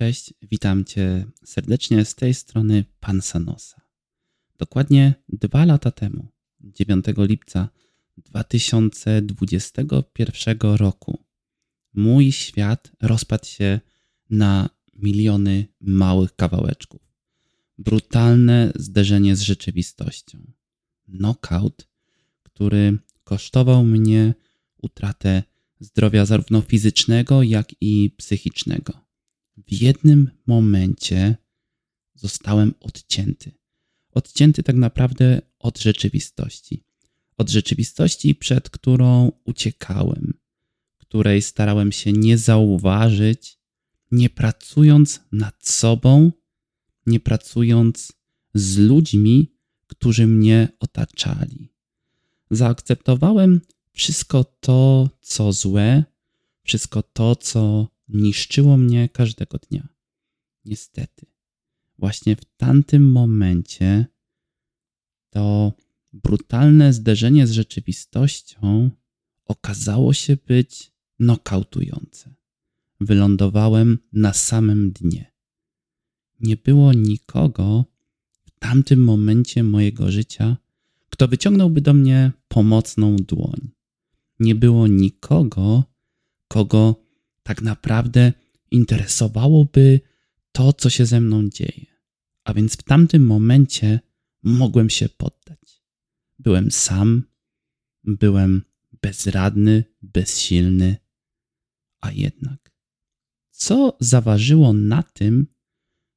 Cześć, witam Cię serdecznie z tej strony Pan Sanosa. Dokładnie dwa lata temu, 9 lipca 2021 roku, mój świat rozpadł się na miliony małych kawałeczków. Brutalne zderzenie z rzeczywistością. Knockout, który kosztował mnie utratę zdrowia zarówno fizycznego, jak i psychicznego. W jednym momencie zostałem odcięty. Odcięty tak naprawdę od rzeczywistości. Od rzeczywistości, przed którą uciekałem, której starałem się nie zauważyć, nie pracując nad sobą, nie pracując z ludźmi, którzy mnie otaczali. Zaakceptowałem wszystko to, co złe, wszystko to, co niszczyło mnie każdego dnia. Niestety, właśnie w tamtym momencie to brutalne zderzenie z rzeczywistością okazało się być nokautujące. Wylądowałem na samym dnie. Nie było nikogo w tamtym momencie mojego życia, kto wyciągnąłby do mnie pomocną dłoń. Nie było nikogo, kogo tak naprawdę interesowałoby to, co się ze mną dzieje. A więc w tamtym momencie mogłem się poddać. Byłem sam, byłem bezradny, bezsilny, a jednak. Co zaważyło na tym,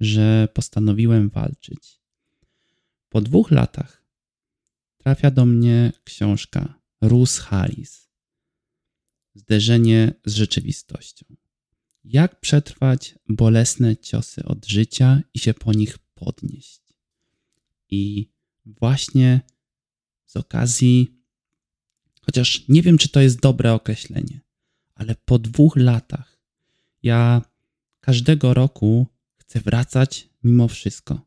że postanowiłem walczyć? Po dwóch latach trafia do mnie książka Rus Harris zderzenie z rzeczywistością. Jak przetrwać bolesne ciosy od życia i się po nich podnieść? I właśnie z okazji, chociaż nie wiem, czy to jest dobre określenie, ale po dwóch latach ja każdego roku chcę wracać mimo wszystko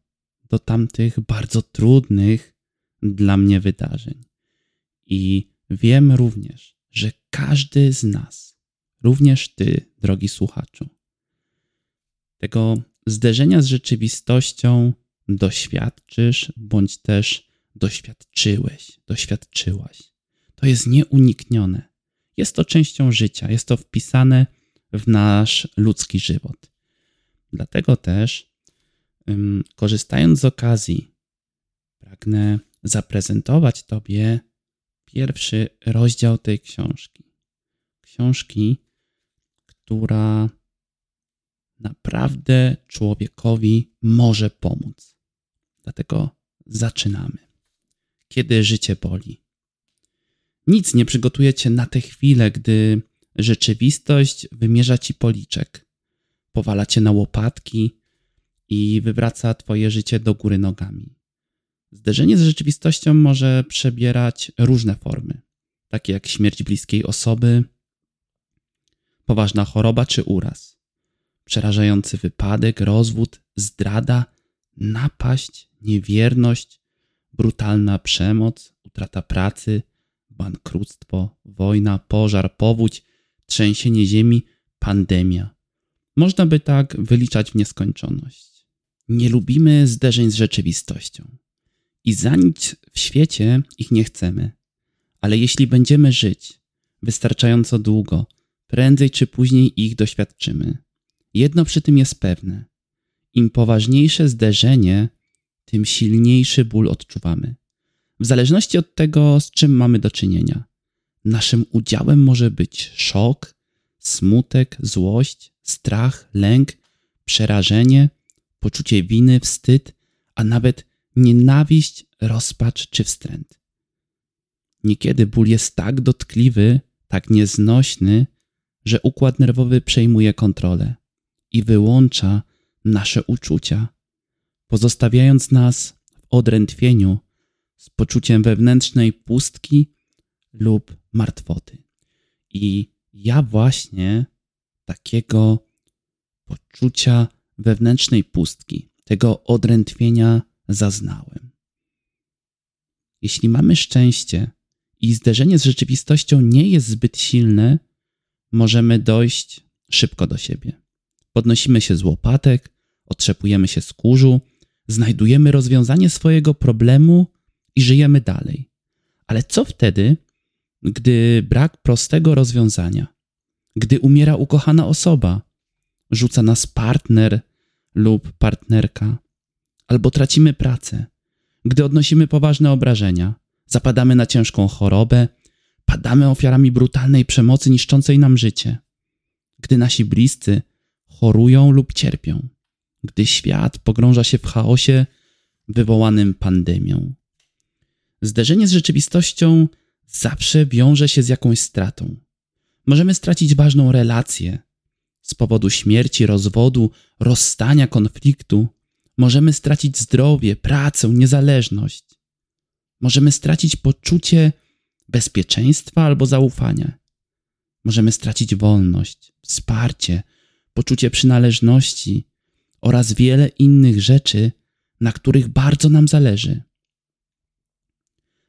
do tamtych bardzo trudnych dla mnie wydarzeń. I wiem również, że każdy z nas, również ty, drogi słuchaczu, tego zderzenia z rzeczywistością doświadczysz, bądź też doświadczyłeś, doświadczyłaś. To jest nieuniknione. Jest to częścią życia, jest to wpisane w nasz ludzki żywot. Dlatego też, korzystając z okazji, pragnę zaprezentować Tobie pierwszy rozdział tej książki. Książki, która naprawdę człowiekowi może pomóc. Dlatego zaczynamy. Kiedy życie boli. Nic nie przygotuje cię na tę chwilę, gdy rzeczywistość wymierza ci policzek, powala cię na łopatki i wywraca twoje życie do góry nogami. Zderzenie z rzeczywistością może przebierać różne formy, takie jak śmierć bliskiej osoby, poważna choroba czy uraz, przerażający wypadek, rozwód, zdrada, napaść, niewierność, brutalna przemoc, utrata pracy, bankructwo, wojna, pożar, powódź, trzęsienie ziemi, pandemia. Można by tak wyliczać w nieskończoność. Nie lubimy zderzeń z rzeczywistością i za nic w świecie ich nie chcemy. Ale jeśli będziemy żyć wystarczająco długo, prędzej czy później ich doświadczymy. Jedno przy tym jest pewne: im poważniejsze zderzenie, tym silniejszy ból odczuwamy. W zależności od tego, z czym mamy do czynienia. Naszym udziałem może być szok, smutek, złość, strach, lęk, przerażenie, poczucie winy, wstyd, a nawet nienawiść, rozpacz czy wstręt. Niekiedy ból jest tak dotkliwy, tak nieznośny, że układ nerwowy przejmuje kontrolę i wyłącza nasze uczucia, pozostawiając nas w odrętwieniu z poczuciem wewnętrznej pustki lub martwoty. I ja właśnie takiego poczucia wewnętrznej pustki, tego odrętwienia zaznałem. Jeśli mamy szczęście i zderzenie z rzeczywistością nie jest zbyt silne, możemy dojść szybko do siebie. Podnosimy się z łopatek, otrzepujemy się z kurzu, znajdujemy rozwiązanie swojego problemu i żyjemy dalej. Ale co wtedy, gdy brak prostego rozwiązania? Gdy umiera ukochana osoba, rzuca nas partner lub partnerka, albo tracimy pracę, gdy odnosimy poważne obrażenia, zapadamy na ciężką chorobę, padamy ofiarami brutalnej przemocy niszczącej nam życie, gdy nasi bliscy chorują lub cierpią, gdy świat pogrąża się w chaosie wywołanym pandemią. Zderzenie z rzeczywistością zawsze wiąże się z jakąś stratą. Możemy stracić ważną relację z powodu śmierci, rozwodu, rozstania, konfliktu. Możemy stracić zdrowie, pracę, niezależność. Możemy stracić poczucie bezpieczeństwa albo zaufania. Możemy stracić wolność, wsparcie, poczucie przynależności oraz wiele innych rzeczy, na których bardzo nam zależy.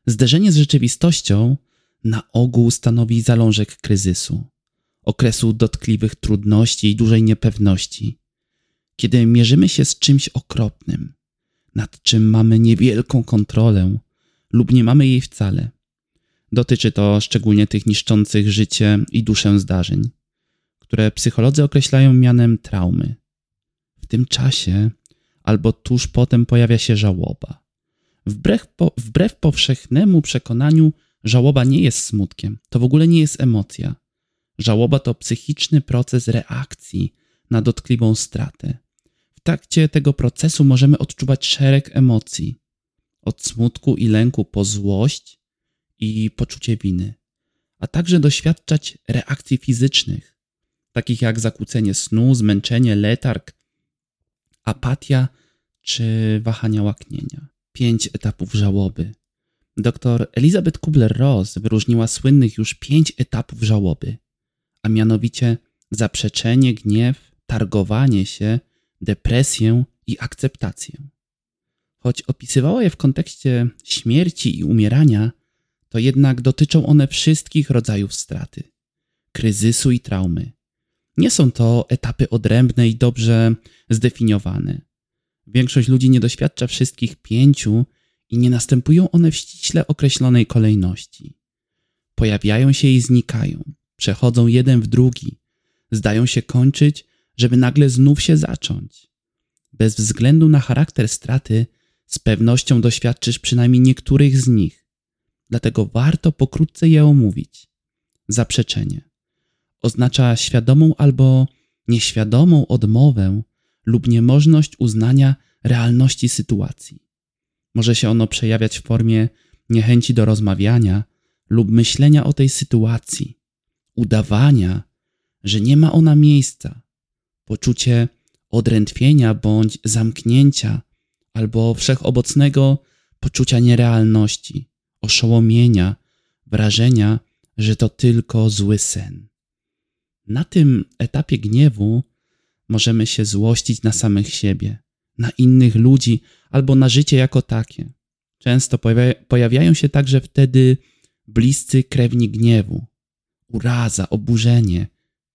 Zderzenie z rzeczywistością na ogół stanowi zalążek kryzysu, okresu dotkliwych trudności i dużej niepewności, kiedy mierzymy się z czymś okropnym, nad czym mamy niewielką kontrolę lub nie mamy jej wcale. Dotyczy to szczególnie tych niszczących życie i duszę zdarzeń, które psycholodzy określają mianem traumy. W tym czasie albo tuż potem pojawia się żałoba. Wbrew, po, wbrew powszechnemu przekonaniu, żałoba nie jest smutkiem, to w ogóle nie jest emocja. Żałoba to psychiczny proces reakcji na dotkliwą stratę. Trakcie tego procesu możemy odczuwać szereg emocji, od smutku i lęku po złość i poczucie winy, a także doświadczać reakcji fizycznych, takich jak zakłócenie snu, zmęczenie, letarg, apatia czy wahania łaknienia. Pięć etapów żałoby. Dr Elizabeth Kubler-Ross wyróżniła słynnych już pięć etapów żałoby, a mianowicie zaprzeczenie, gniew, targowanie się, depresję i akceptację. Choć opisywała je w kontekście śmierci i umierania, to jednak dotyczą one wszystkich rodzajów straty, kryzysu i traumy. Nie są to etapy odrębne i dobrze zdefiniowane. Większość ludzi nie doświadcza wszystkich pięciu i nie następują one w ściśle określonej kolejności. Pojawiają się i znikają, przechodzą jeden w drugi, zdają się kończyć, żeby nagle znów się zacząć. Bez względu na charakter straty, z pewnością doświadczysz przynajmniej niektórych z nich. Dlatego warto pokrótce je omówić. Zaprzeczenie oznacza świadomą albo nieświadomą odmowę lub niemożność uznania realności sytuacji. Może się ono przejawiać w formie niechęci do rozmawiania lub myślenia o tej sytuacji, udawania, że nie ma ona miejsca, poczucie odrętwienia bądź zamknięcia albo wszechobecnego poczucia nierealności, oszołomienia, wrażenia, że to tylko zły sen. Na tym etapie gniewu możemy się złościć na samych siebie, na innych ludzi albo na życie jako takie. Często pojawiają się także wtedy bliscy krewni gniewu, uraza, oburzenie,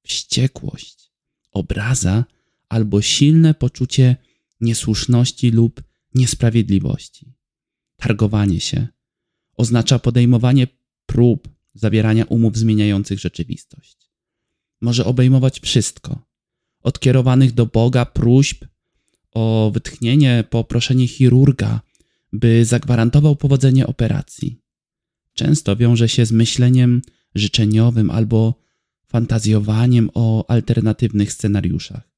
wściekłość, obraza albo silne poczucie niesłuszności lub niesprawiedliwości. Targowanie się oznacza podejmowanie prób zawierania umów zmieniających rzeczywistość może obejmować wszystko. Od kierowanych do Boga próśb o wytchnienie po proszenie chirurga, by zagwarantował powodzenie operacji. Często wiąże się z myśleniem życzeniowym albo fantazjowaniem o alternatywnych scenariuszach.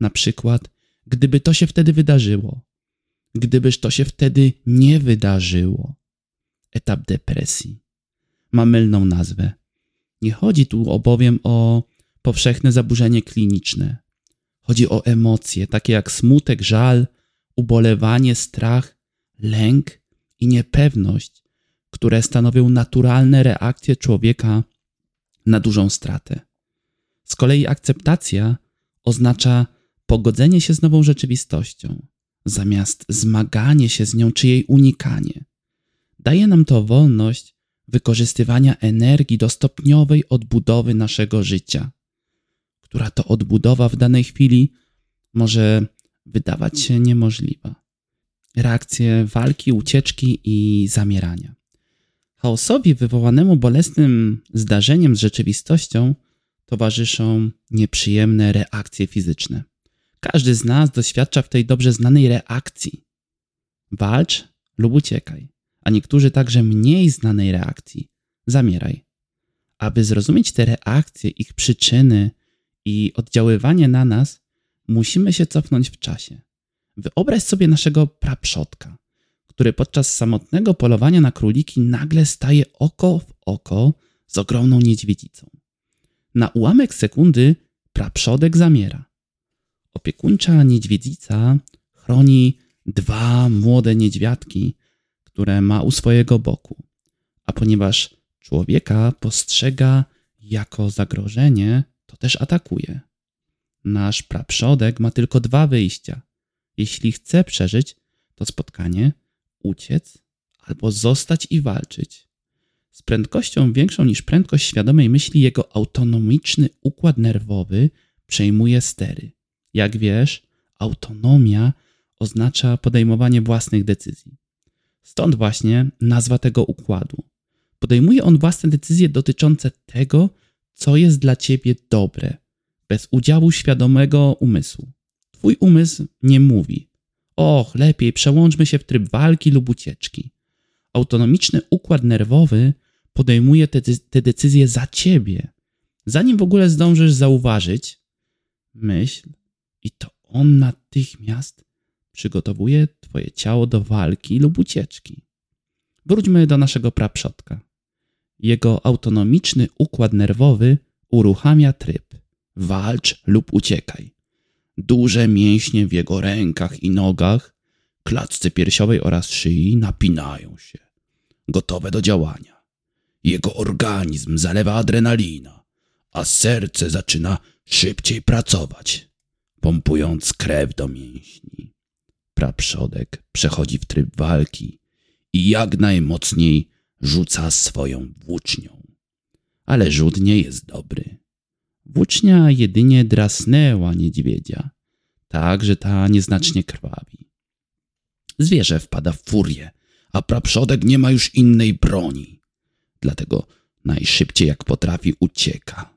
Na przykład, gdyby to się wtedy wydarzyło, gdybyż to się wtedy nie wydarzyło. Etap depresji ma mylną nazwę. Nie chodzi tu bowiem o powszechne zaburzenie kliniczne. Chodzi o emocje, takie jak smutek, żal, ubolewanie, strach, lęk i niepewność, które stanowią naturalne reakcje człowieka na dużą stratę. Z kolei akceptacja oznacza pogodzenie się z nową rzeczywistością, zamiast zmaganie się z nią czy jej unikanie. Daje nam to wolność wykorzystywania energii do stopniowej odbudowy naszego życia która to odbudowa w danej chwili może wydawać się niemożliwa. Reakcje walki, ucieczki i zamierania. Chaosowi wywołanemu bolesnym zdarzeniem z rzeczywistością towarzyszą nieprzyjemne reakcje fizyczne. Każdy z nas doświadcza w tej dobrze znanej reakcji. Walcz lub uciekaj, a niektórzy także mniej znanej reakcji. Zamieraj. Aby zrozumieć te reakcje, ich przyczyny i oddziaływanie na nas, musimy się cofnąć w czasie. Wyobraź sobie naszego praprzodka, który podczas samotnego polowania na króliki nagle staje oko w oko z ogromną niedźwiedzicą. Na ułamek sekundy praprzodek zamiera. Opiekuńcza niedźwiedzica chroni dwa młode niedźwiadki, które ma u swojego boku. A ponieważ człowieka postrzega jako zagrożenie, to też atakuje. Nasz praprzodek ma tylko dwa wyjścia. Jeśli chce przeżyć to spotkanie, uciec albo zostać i walczyć. Z prędkością większą niż prędkość świadomej myśli jego autonomiczny układ nerwowy przejmuje stery. Jak wiesz, autonomia oznacza podejmowanie własnych decyzji. Stąd właśnie nazwa tego układu. Podejmuje on własne decyzje dotyczące tego, co jest dla ciebie dobre, bez udziału świadomego umysłu. Twój umysł nie mówi: Och, lepiej przełączmy się w tryb walki lub ucieczki. Autonomiczny układ nerwowy podejmuje te, te decyzje za ciebie. Zanim w ogóle zdążysz zauważyć, myśl, i to on natychmiast przygotowuje twoje ciało do walki lub ucieczki. Wróćmy do naszego praprzodka. Jego autonomiczny układ nerwowy uruchamia tryb walcz lub uciekaj. Duże mięśnie w jego rękach i nogach, klatce piersiowej oraz szyi napinają się, gotowe do działania. Jego organizm zalewa adrenalina, a serce zaczyna szybciej pracować, pompując krew do mięśni. Praprzodek przechodzi w tryb walki i jak najmocniej rzuca swoją włócznią. Ale rzut nie jest dobry. Włócznia jedynie drasnęła niedźwiedzia, tak że ta nieznacznie krwawi. Zwierzę wpada w furię, a praprzodek nie ma już innej broni. Dlatego najszybciej jak potrafi ucieka.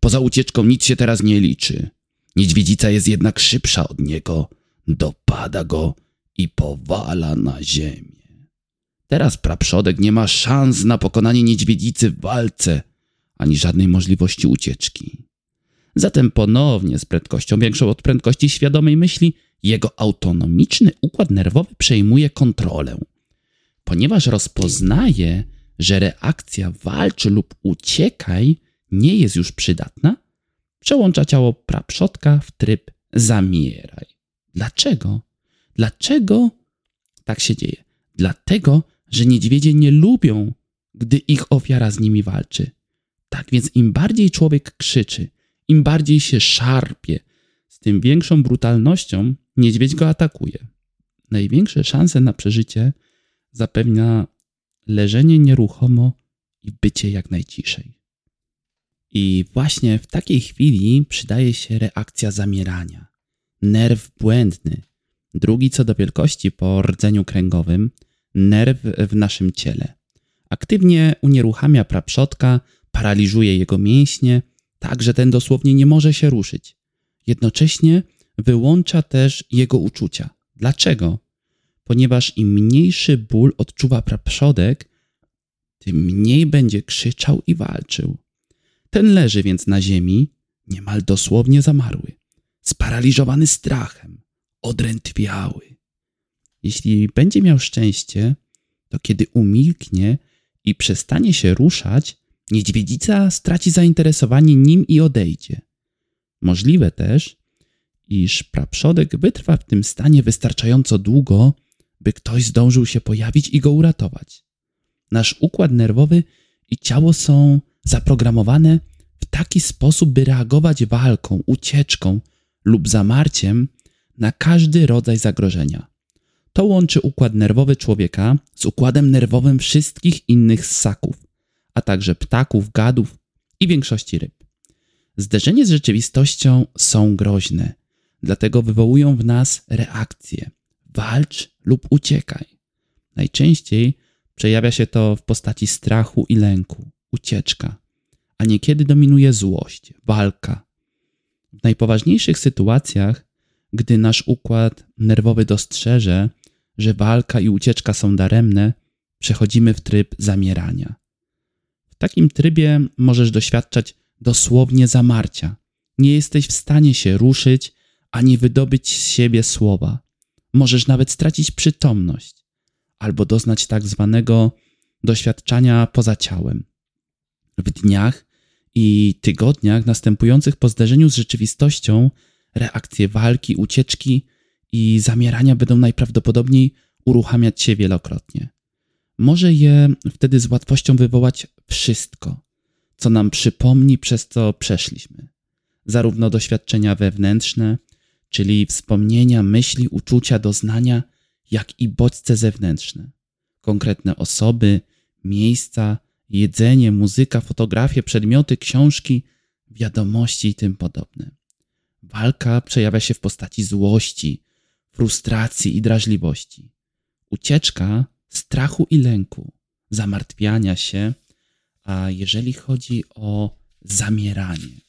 Poza ucieczką nic się teraz nie liczy. Niedźwiedzica jest jednak szybsza od niego, dopada go i powala na ziemię. Teraz praprzodek nie ma szans na pokonanie niedźwiedzicy w walce, ani żadnej możliwości ucieczki. Zatem ponownie z prędkością większą od prędkości świadomej myśli, jego autonomiczny układ nerwowy przejmuje kontrolę. Ponieważ rozpoznaje, że reakcja walczy lub uciekaj nie jest już przydatna, przełącza ciało praprzodka w tryb zamieraj. Dlaczego? Dlaczego tak się dzieje? Dlatego, że niedźwiedzie nie lubią, gdy ich ofiara z nimi walczy. Tak więc im bardziej człowiek krzyczy, im bardziej się szarpie, z tym większą brutalnością niedźwiedź go atakuje. Największe szanse na przeżycie zapewnia leżenie nieruchomo i bycie jak najciszej. I właśnie w takiej chwili przydaje się reakcja zamierania. Nerw błędny, drugi co do wielkości po rdzeniu kręgowym, nerw w naszym ciele. Aktywnie unieruchamia praprzodka, paraliżuje jego mięśnie, tak że ten dosłownie nie może się ruszyć. Jednocześnie wyłącza też jego uczucia. Dlaczego? Ponieważ im mniejszy ból odczuwa praprzodek, tym mniej będzie krzyczał i walczył. Ten leży więc na ziemi, niemal dosłownie zamarły, sparaliżowany strachem, odrętwiały. Jeśli będzie miał szczęście, to kiedy umilknie i przestanie się ruszać, Niedźwiedzica straci zainteresowanie nim i odejdzie. Możliwe też, iż praprzodek wytrwa w tym stanie wystarczająco długo, by ktoś zdążył się pojawić i go uratować. Nasz układ nerwowy i ciało są zaprogramowane w taki sposób, by reagować walką, ucieczką lub zamarciem na każdy rodzaj zagrożenia. To łączy układ nerwowy człowieka z układem nerwowym wszystkich innych ssaków a także ptaków, gadów i większości ryb. Zderzenie z rzeczywistością są groźne, dlatego wywołują w nas reakcje. Walcz lub uciekaj. Najczęściej przejawia się to w postaci strachu i lęku, ucieczka, a niekiedy dominuje złość, walka. W najpoważniejszych sytuacjach, gdy nasz układ nerwowy dostrzeże, że walka i ucieczka są daremne, przechodzimy w tryb zamierania. Takim trybie możesz doświadczać dosłownie zamarcia. Nie jesteś w stanie się ruszyć ani wydobyć z siebie słowa. Możesz nawet stracić przytomność albo doznać tak zwanego doświadczenia poza ciałem. W dniach i tygodniach następujących po zderzeniu z rzeczywistością reakcje walki, ucieczki i zamierania będą najprawdopodobniej uruchamiać się wielokrotnie. Może je wtedy z łatwością wywołać wszystko, co nam przypomni, przez co przeszliśmy. Zarówno doświadczenia wewnętrzne, czyli wspomnienia, myśli, uczucia, doznania, jak i bodźce zewnętrzne. Konkretne osoby, miejsca, jedzenie, muzyka, fotografie, przedmioty, książki, wiadomości i tym podobne. Walka przejawia się w postaci złości, frustracji i drażliwości. Ucieczka strachu i lęku, zamartwiania się, a jeżeli chodzi o zamieranie,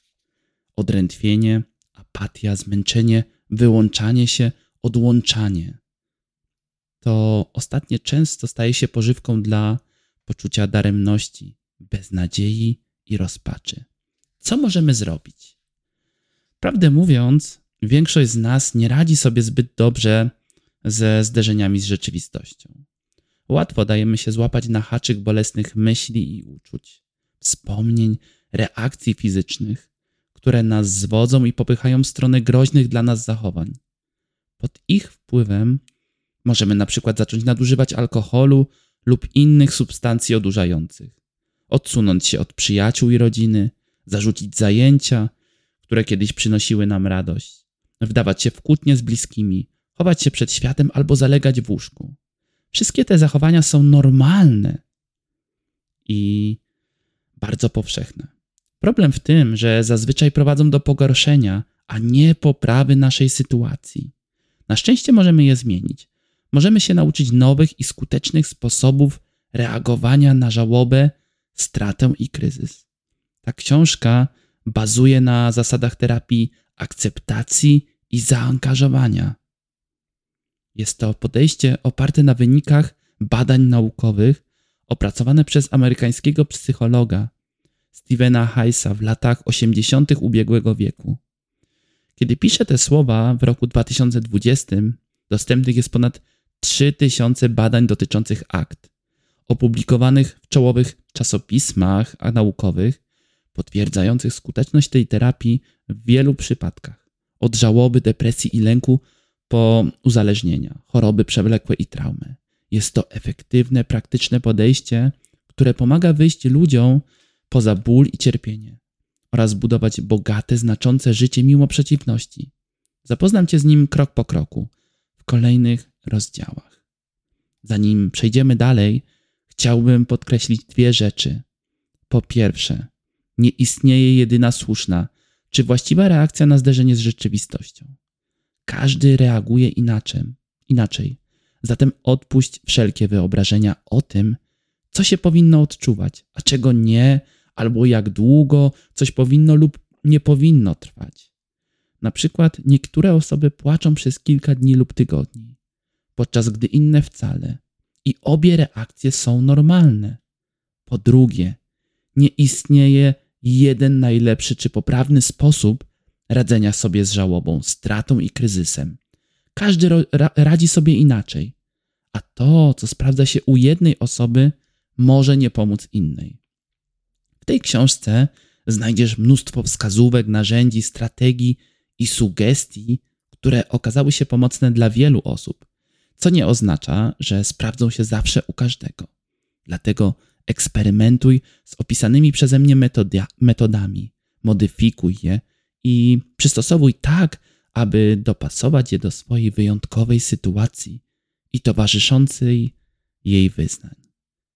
odrętwienie, apatia, zmęczenie, wyłączanie się, odłączanie, to ostatnie często staje się pożywką dla poczucia daremności, beznadziei i rozpaczy. Co możemy zrobić? Prawdę mówiąc, większość z nas nie radzi sobie zbyt dobrze ze zderzeniami z rzeczywistością. Łatwo dajemy się złapać na haczyk bolesnych myśli i uczuć, wspomnień, reakcji fizycznych, które nas zwodzą i popychają w stronę groźnych dla nas zachowań. Pod ich wpływem możemy na przykład zacząć nadużywać alkoholu lub innych substancji odurzających, odsunąć się od przyjaciół i rodziny, zarzucić zajęcia, które kiedyś przynosiły nam radość, wdawać się w kłótnie z bliskimi, chować się przed światem albo zalegać w łóżku. Wszystkie te zachowania są normalne i bardzo powszechne. Problem w tym, że zazwyczaj prowadzą do pogorszenia, a nie poprawy naszej sytuacji. Na szczęście możemy je zmienić. Możemy się nauczyć nowych i skutecznych sposobów reagowania na żałobę, stratę i kryzys. Ta książka bazuje na zasadach terapii akceptacji i zaangażowania. Jest to podejście oparte na wynikach badań naukowych opracowane przez amerykańskiego psychologa Stevena Heisa w latach 80. ubiegłego wieku. Kiedy piszę te słowa w roku 2020, dostępnych jest ponad 3000 badań dotyczących akt, opublikowanych w czołowych czasopismach naukowych, potwierdzających skuteczność tej terapii w wielu przypadkach. Od żałoby, depresji i lęku po uzależnienia, choroby przewlekłe i traumy. Jest to efektywne, praktyczne podejście, które pomaga wyjść ludziom poza ból i cierpienie oraz budować bogate, znaczące życie mimo przeciwności. Zapoznam Cię z nim krok po kroku w kolejnych rozdziałach. Zanim przejdziemy dalej, chciałbym podkreślić dwie rzeczy. Po pierwsze, nie istnieje jedyna słuszna czy właściwa reakcja na zderzenie z rzeczywistością. Każdy reaguje inaczej. inaczej. Zatem odpuść wszelkie wyobrażenia o tym, co się powinno odczuwać, a czego nie, albo jak długo coś powinno lub nie powinno trwać. Na przykład niektóre osoby płaczą przez kilka dni lub tygodni, podczas gdy inne wcale. I obie reakcje są normalne. Po drugie, nie istnieje jeden najlepszy czy poprawny sposób radzenia sobie z żałobą, stratą i kryzysem. Każdy ra radzi sobie inaczej, a to, co sprawdza się u jednej osoby, może nie pomóc innej. W tej książce znajdziesz mnóstwo wskazówek, narzędzi, strategii i sugestii, które okazały się pomocne dla wielu osób, co nie oznacza, że sprawdzą się zawsze u każdego. Dlatego eksperymentuj z opisanymi przeze mnie metodami, modyfikuj je i przystosowuj tak, aby dopasować je do swojej wyjątkowej sytuacji i towarzyszącej jej wyznań.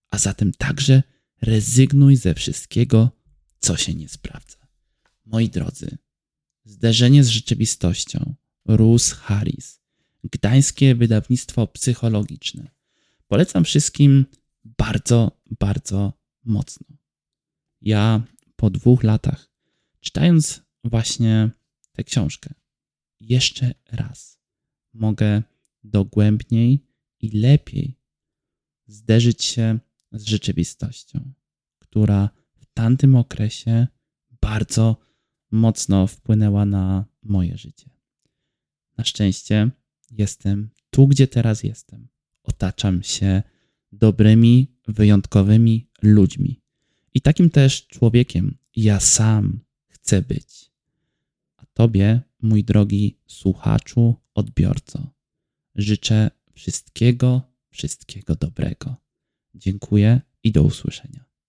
A zatem także rezygnuj ze wszystkiego, co się nie sprawdza. Moi drodzy, zderzenie z rzeczywistością, Rus Harris, gdańskie wydawnictwo psychologiczne. Polecam wszystkim bardzo, bardzo mocno. Ja po dwóch latach, czytając właśnie tę książkę, jeszcze raz mogę dogłębniej i lepiej zderzyć się z rzeczywistością, która w tamtym okresie bardzo mocno wpłynęła na moje życie. Na szczęście jestem tu, gdzie teraz jestem. Otaczam się dobrymi, wyjątkowymi ludźmi. I takim też człowiekiem ja sam chcę być. Tobie, mój drogi słuchaczu, odbiorco, życzę wszystkiego, wszystkiego dobrego. Dziękuję i do usłyszenia.